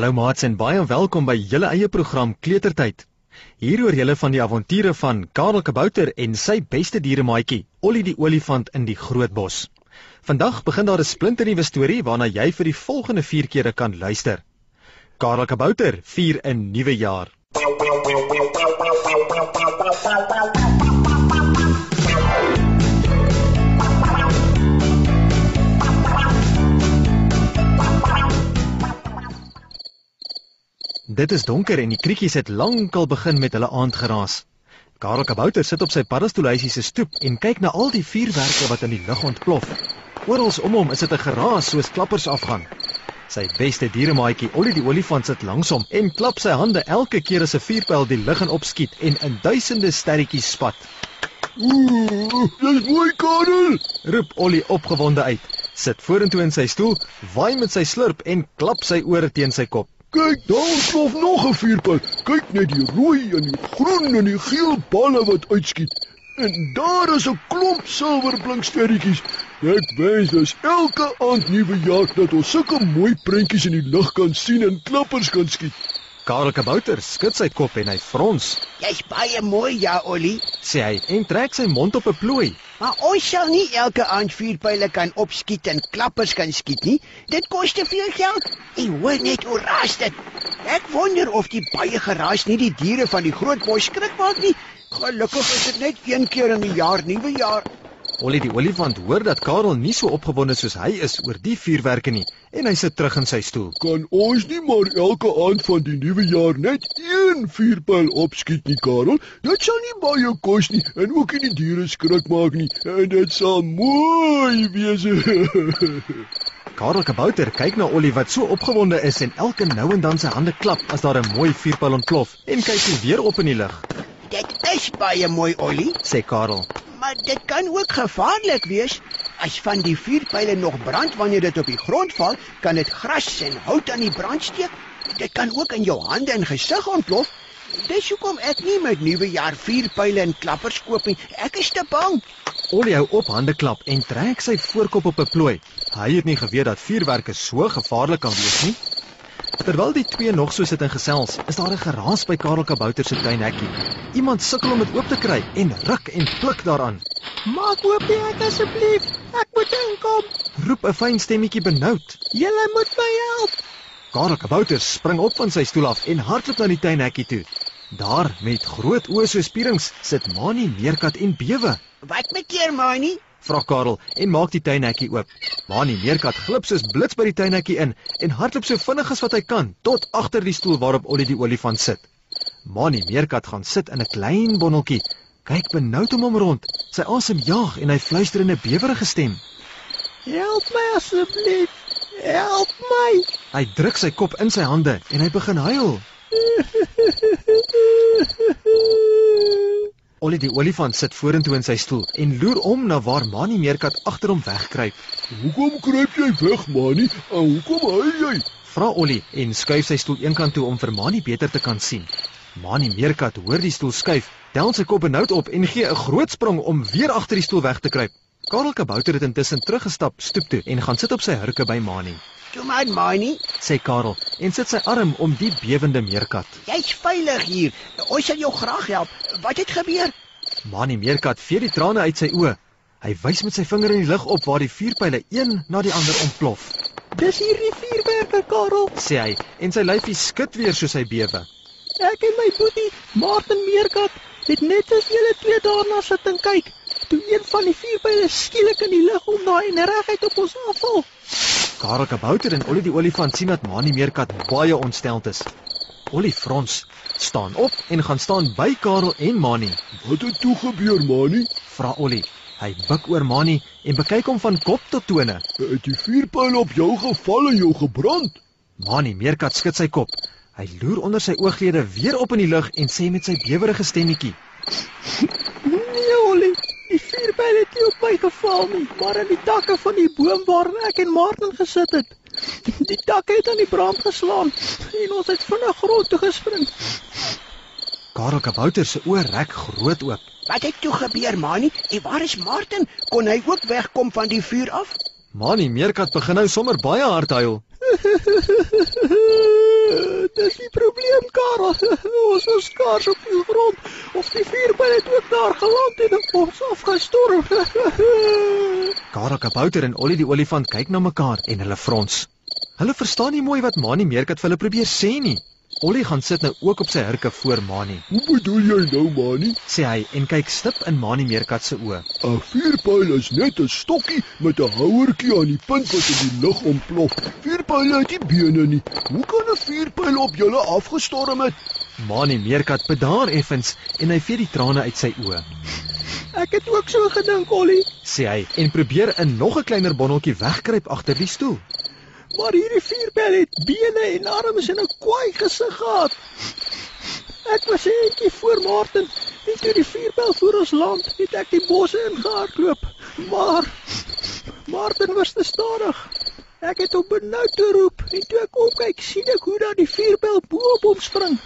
Hallo maats en baie welkom by julle eie program Kletertyd. Hier hoor julle van die avonture van Karel Kabouter en sy beste dieremaatjie, Ollie die olifant in die groot bos. Vandag begin daar 'n splinternuwe storie waarna jy vir die volgende 4 kere kan luister. Karel Kabouter vier 'n nuwe jaar. Dit is donker en die krietjies het lankal begin met hulle aandgeraas. Karel Kabouter sit op sy paddastoelhuisie se stoep en kyk na al die vuurwerke wat in die lug ontplof. Oral om hom is dit 'n geraas soos klappers afgaan. Sy beste dieremaatjie, Ollie die olifant sit langs hom en klap sy hande elke keer as 'n vuurpyl die lug in opskiet en in duisende sterretjies spat. Ooh, dis mooi Karel. Roep Ollie opgewonde uit. Sit vorentoe in sy stoel, waai met sy slurp en klap sy ore teen sy kop. Kyk, daar plof nog 'n vuurpyl. Kyk net die rooi en die groen en die geel balle wat uitskiet. En daar is 'n klomp silverblinksterretjies. Ek wens dis elke aand nuwe jaar dat ons sulke mooi prentjies in die lug kan sien en klappers kan skiet. Karel Kabouter skud sy kop en hy frons. Jy's baie mooi, ja, Ollie. Sê hy en trek sy mond op 'n plooi. Maar ons sal nie elke aand vuurpyle kan opskiet en klappers kan skiet nie. Dit kos te veel geld. En hoor net hoe raas dit. Ek wonder of die baie geraas nie die diere van die groot bos skrik maak nie. Gelukkig is dit net een keer in die jaar, nuwe jaar. Ollie die olifant hoor dat Karel nie so opgewonde soos hy is oor die vuurwerke nie en hy sit terug in sy stoel. Kan ons nie maar elke aand van die nuwe jaar net een vuurpyl opskiet nie, Karel? Dit sal nie baie kos nie en ook nie die diere skrik maak nie en dit sal mooi wees. Karel Kabouter kyk na Ollie wat so opgewonde is en elke nou en dan sy hande klap as daar 'n mooi vuurpyl ontplof en kyk hy weer op in die lug. Dit is baie mooi, Ollie, Sê Karel. Maar dit kan ook gevaarlik wees. As van die vuurpyle nog brand wanneer dit op die grond val, kan dit gras en hout aan die brand steek. Dit kan ook in jou hande en gesig ontplof. Dis hoekom ek nie met nuwe jaar vuurpyle en klappers koop nie. Ek is te bang. Ollie hou op hande klap en trek sy voorkop op 'n plooi. Hy het nie geweet dat vuurwerke so gevaarlik kan wees nie. Terwyl die twee nog so sit en gesels, is daar 'n geraas by Karel Kabouter se tuinhekkie. Iemand sukkel om dit oop te kry en ruk en pluk daaraan. Maak oop die hek asseblief. Ek moet inkom. Roep 'n fyn stemmetjie benoud. Julle moet my help. Karel Kabouter spring op van sy stoel af en hardloop na die tuinhekkie toe. Daar met groot oë so spierings sit Mani meerkat en bewe. Wat met keer, Mani? Vra Karel en maak die tuinhekkie oop. Mani meerkat glip soos blits by die tuinhekkie in en hardloop so vinnig as wat hy kan tot agter die stoel waarop Ollie die olifant sit. Mani meerkat gaan sit in 'n klein bonneltjie. Kyk benoud om hom rond. Sy asem jaag en hy fluister in 'n bewerige stem. Help my asseblief. Help my. Hy druk sy kop in sy hande en hy begin huil. Ollie die olifant sit vorentoe in sy stoel en loer om na waar Mani meerkat agter hom wegkruip. hoekom kruip jy weg, Mani? En hoekom huil jy? Vra Ollie en skuif sy stoel eenkant toe om vir Mani beter te kan sien. Mani meerkat hoor die stoel skuif, tel sy kop benoud op en gee 'n groot sprong om weer agter die stoel weg te kruip. Karel Kabouter het intussen teruggestap stoep toe en gaan sit op sy hurke by Mani. Toe maar, Mani. Sê Karel en sit sy arm om die bewende meerkat. Jy's veilig hier. Ons sal jou graag help. Wat het gebeur? Mani meerkat vee die trane uit sy oë. Hy wys met sy vinger in die lug op waar die vuurpyle een na die ander ontplof. Dis hierdie vuurwerke, Karel. Sê hy en sy lyfie skud weer soos hy bewe. Ek en my boetie, Martin Meerkat, het net soos julle twee daarna sit en kyk. Toe een van die vuurpyle skielik in die lug omdraai en reguit op ons afval. Karel Kabouter en Ollie die olifant sien dat Mani meerkat baie ontsteld is. Ollie frons, staan op en gaan staan by Karel en Mani. Wat het toe gebeur, Mani? Vra Ollie. Hy buig oor Mani en bekyk hom van kop tot tone. Het die vuurpyl op jou geval en jou gebrand? Mani meerkat skud sy kop. Hy loer onder sy ooglede weer op in die lug en sê met sy bewerige stemmetjie. Vuurpyl het nie op my geval nie, maar in die takke van die boom waarin ek en Martin gesit het. Die takke het aan die brand geslaan en ons het vinnig grond toe gespring. Karel Kabouter se oë rek groot oop. Wat het toe gebeur, Mani? En waar is Martin? Kon hy ook wegkom van die vuur af? Mani meerkat begin nou sommer baie hard huil. Dis die probleem, Karel. Ons was skaars op die grond. Of die vuurpyl het ook daar geland en ons afgestorf. Karel Kabouter en Ollie die olifant kyk na mekaar en hulle frons. Hulle verstaan nie mooi wat Mani Meerkat vir hulle probeer sê nie. Ollie gaan sit nou ook op sy hurke voor Mani, Hoe bedoel jy nou, Mani? sê hy en kyk stip in Mani Meerkat se oë. 'n Vuurpyl is net 'n stokkie met 'n houertjie aan die punt wat in die lug ontplof. Vuurpyle het nie bene nie. Hoe kan 'n vuurpyl op julle afgestorm het? Mani Meerkat bedaar effens en hy vee die trane uit sy oë, Ek het ook so gedink, Ollie, sê hy en probeer in nog 'n kleiner bonneltjie wegkruip agter die stoel. Maar hierdie vuurpyl het bene en arms en 'n kwaai gesig gehad. Ek was 'n entjie voor Martin en toe die vuurpyl voor ons land, het ek die bosse ingehardloop. Maar Martin was te stadig. Ek het hom benoud te roep en toe ek opkyk, sien ek hoe dat die vuurpyl bo op hom spring.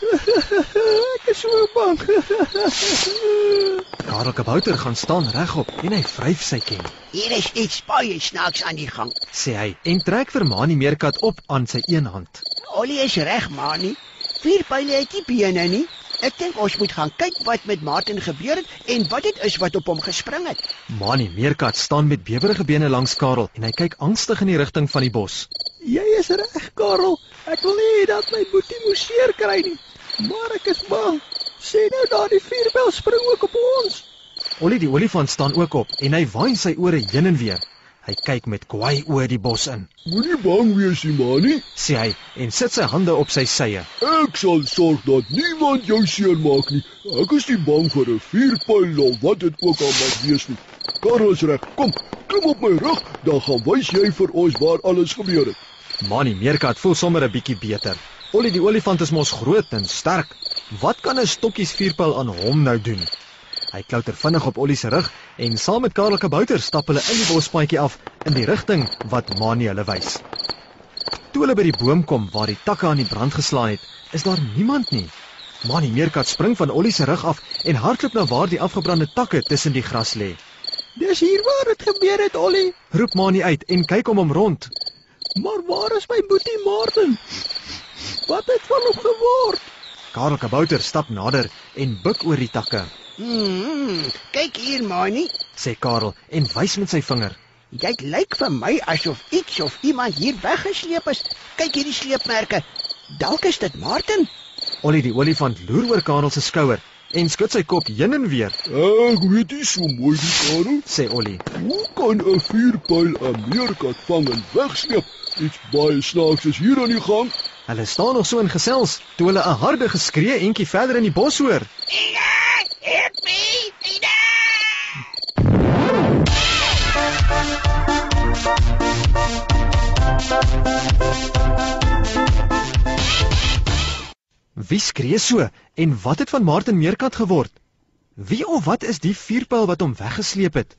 ek is so bang. Karel Kabouter gaan staan regop en hy vryf sy ken, Hier is iets baie snaaks aan die gang. sê hy en trek vir Mani Meerkat op aan sy een hand. Ollie is reg, Mani. Vuurpyle het nie bene nie. Ek dink ons moet gaan kyk wat met Martin gebeur het en wat dit is wat op hom gespring het. Mani Meerkat staan met bewerige bene langs Karel en hy kyk angstig in die rigting van die bos. Jy is reg, Karel. Ek wil nie dat my boetie moet seer kry nie. Maar ek is bang. Sê nou daardie vuurpyl spring ook op ons. Ollie die olifant staan ook op en hy waai sy ore heen en weer. Hy kyk met kwaai oë die bos in, Moenie bang wees nie, Mani. sê hy en sit sy hande op sy sye. Ek sal sorg dat niemand jou seermaak nie. Ek is nie bang vir 'n vuurpyl of wat dit ook al mag wees nie. Karel is reg. Kom, klim op my rug, dan gaan wys jy vir ons waar alles gebeur het. Mani Meerkat voel sommer 'n bietjie beter. Ollie die olifant is mos groot en sterk. Wat kan 'n stokkies vuurpyl aan hom nou doen? Hy klouter vinnig op Ollie se rug en saam met Karel Kabouter stap hulle in die bospaadjie af in die rigting wat Mani hulle wys. Toe hulle by die boom kom waar die takke aan die brand geslaan het, is daar niemand nie. Mani Meerkat spring van Ollie se rug af en hardloop na waar die afgebrande takke tussen die gras lê. Dis hier waar dit gebeur het, Ollie. Roep Mani uit en kyk om hom rond. Maar waar is my boetie Martin? Wat het van hom geword? Karel Kabouter stap nader en buig oor die takke, Hmm, kyk hier, Mani. sê Karel en wys met sy vinger. Dit lyk vir my asof iets of iemand hier weggesleep is. Kyk hierdie sleepmerke. Dalk is dit Martin. Ollie die olifant loer oor Karel se skouer en skud sy kop heen en weer, Ek weet nie so mooi die Karel. sê Ollie. Hoe kan 'n vuurpyl 'n meerkat vang en wegsleep? Iets baie snaaks is hier aan die gang. Hulle staan nog so in gesels toe hulle 'n harde geskree entjie verder in die bos hoor. Help me, Ida! Wie skree so en wat het van Martin Meerkat geword? Wie of wat is die vuurpyl wat hom weggesleep het?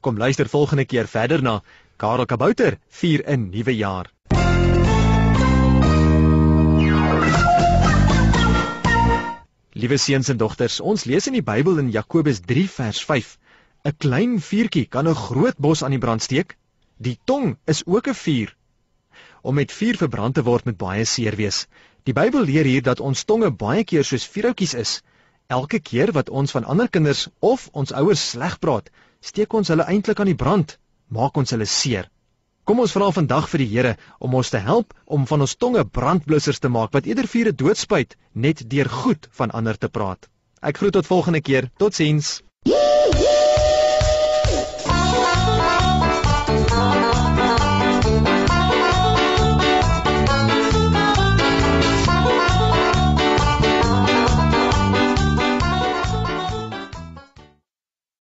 Kom luister volgende keer verder na Karel Kabouter vier 'n nuwe jaar. Liewe seuns en dogters, ons lees in die Bybel in Jakobus 3 vers 5: 'n Klein vuurtjie kan 'n groot bos aan die brand steek. Die tong is ook 'n vuur. Om met vuur verbrand te word moet baie seer wees. Die Bybel leer hier dat ons tonge baie keer soos vuurhoutjies is. Elke keer wat ons van ander kinders of ons ouers sleg praat, steek ons hulle eintlik aan die brand, maak ons hulle seer. Kom ons vra vandag vir die Here om ons te help om van ons tonge brandblussers te maak wat eerder vure doodspuit net deur goed van ander te praat. Ek groet tot volgende keer. Totsiens.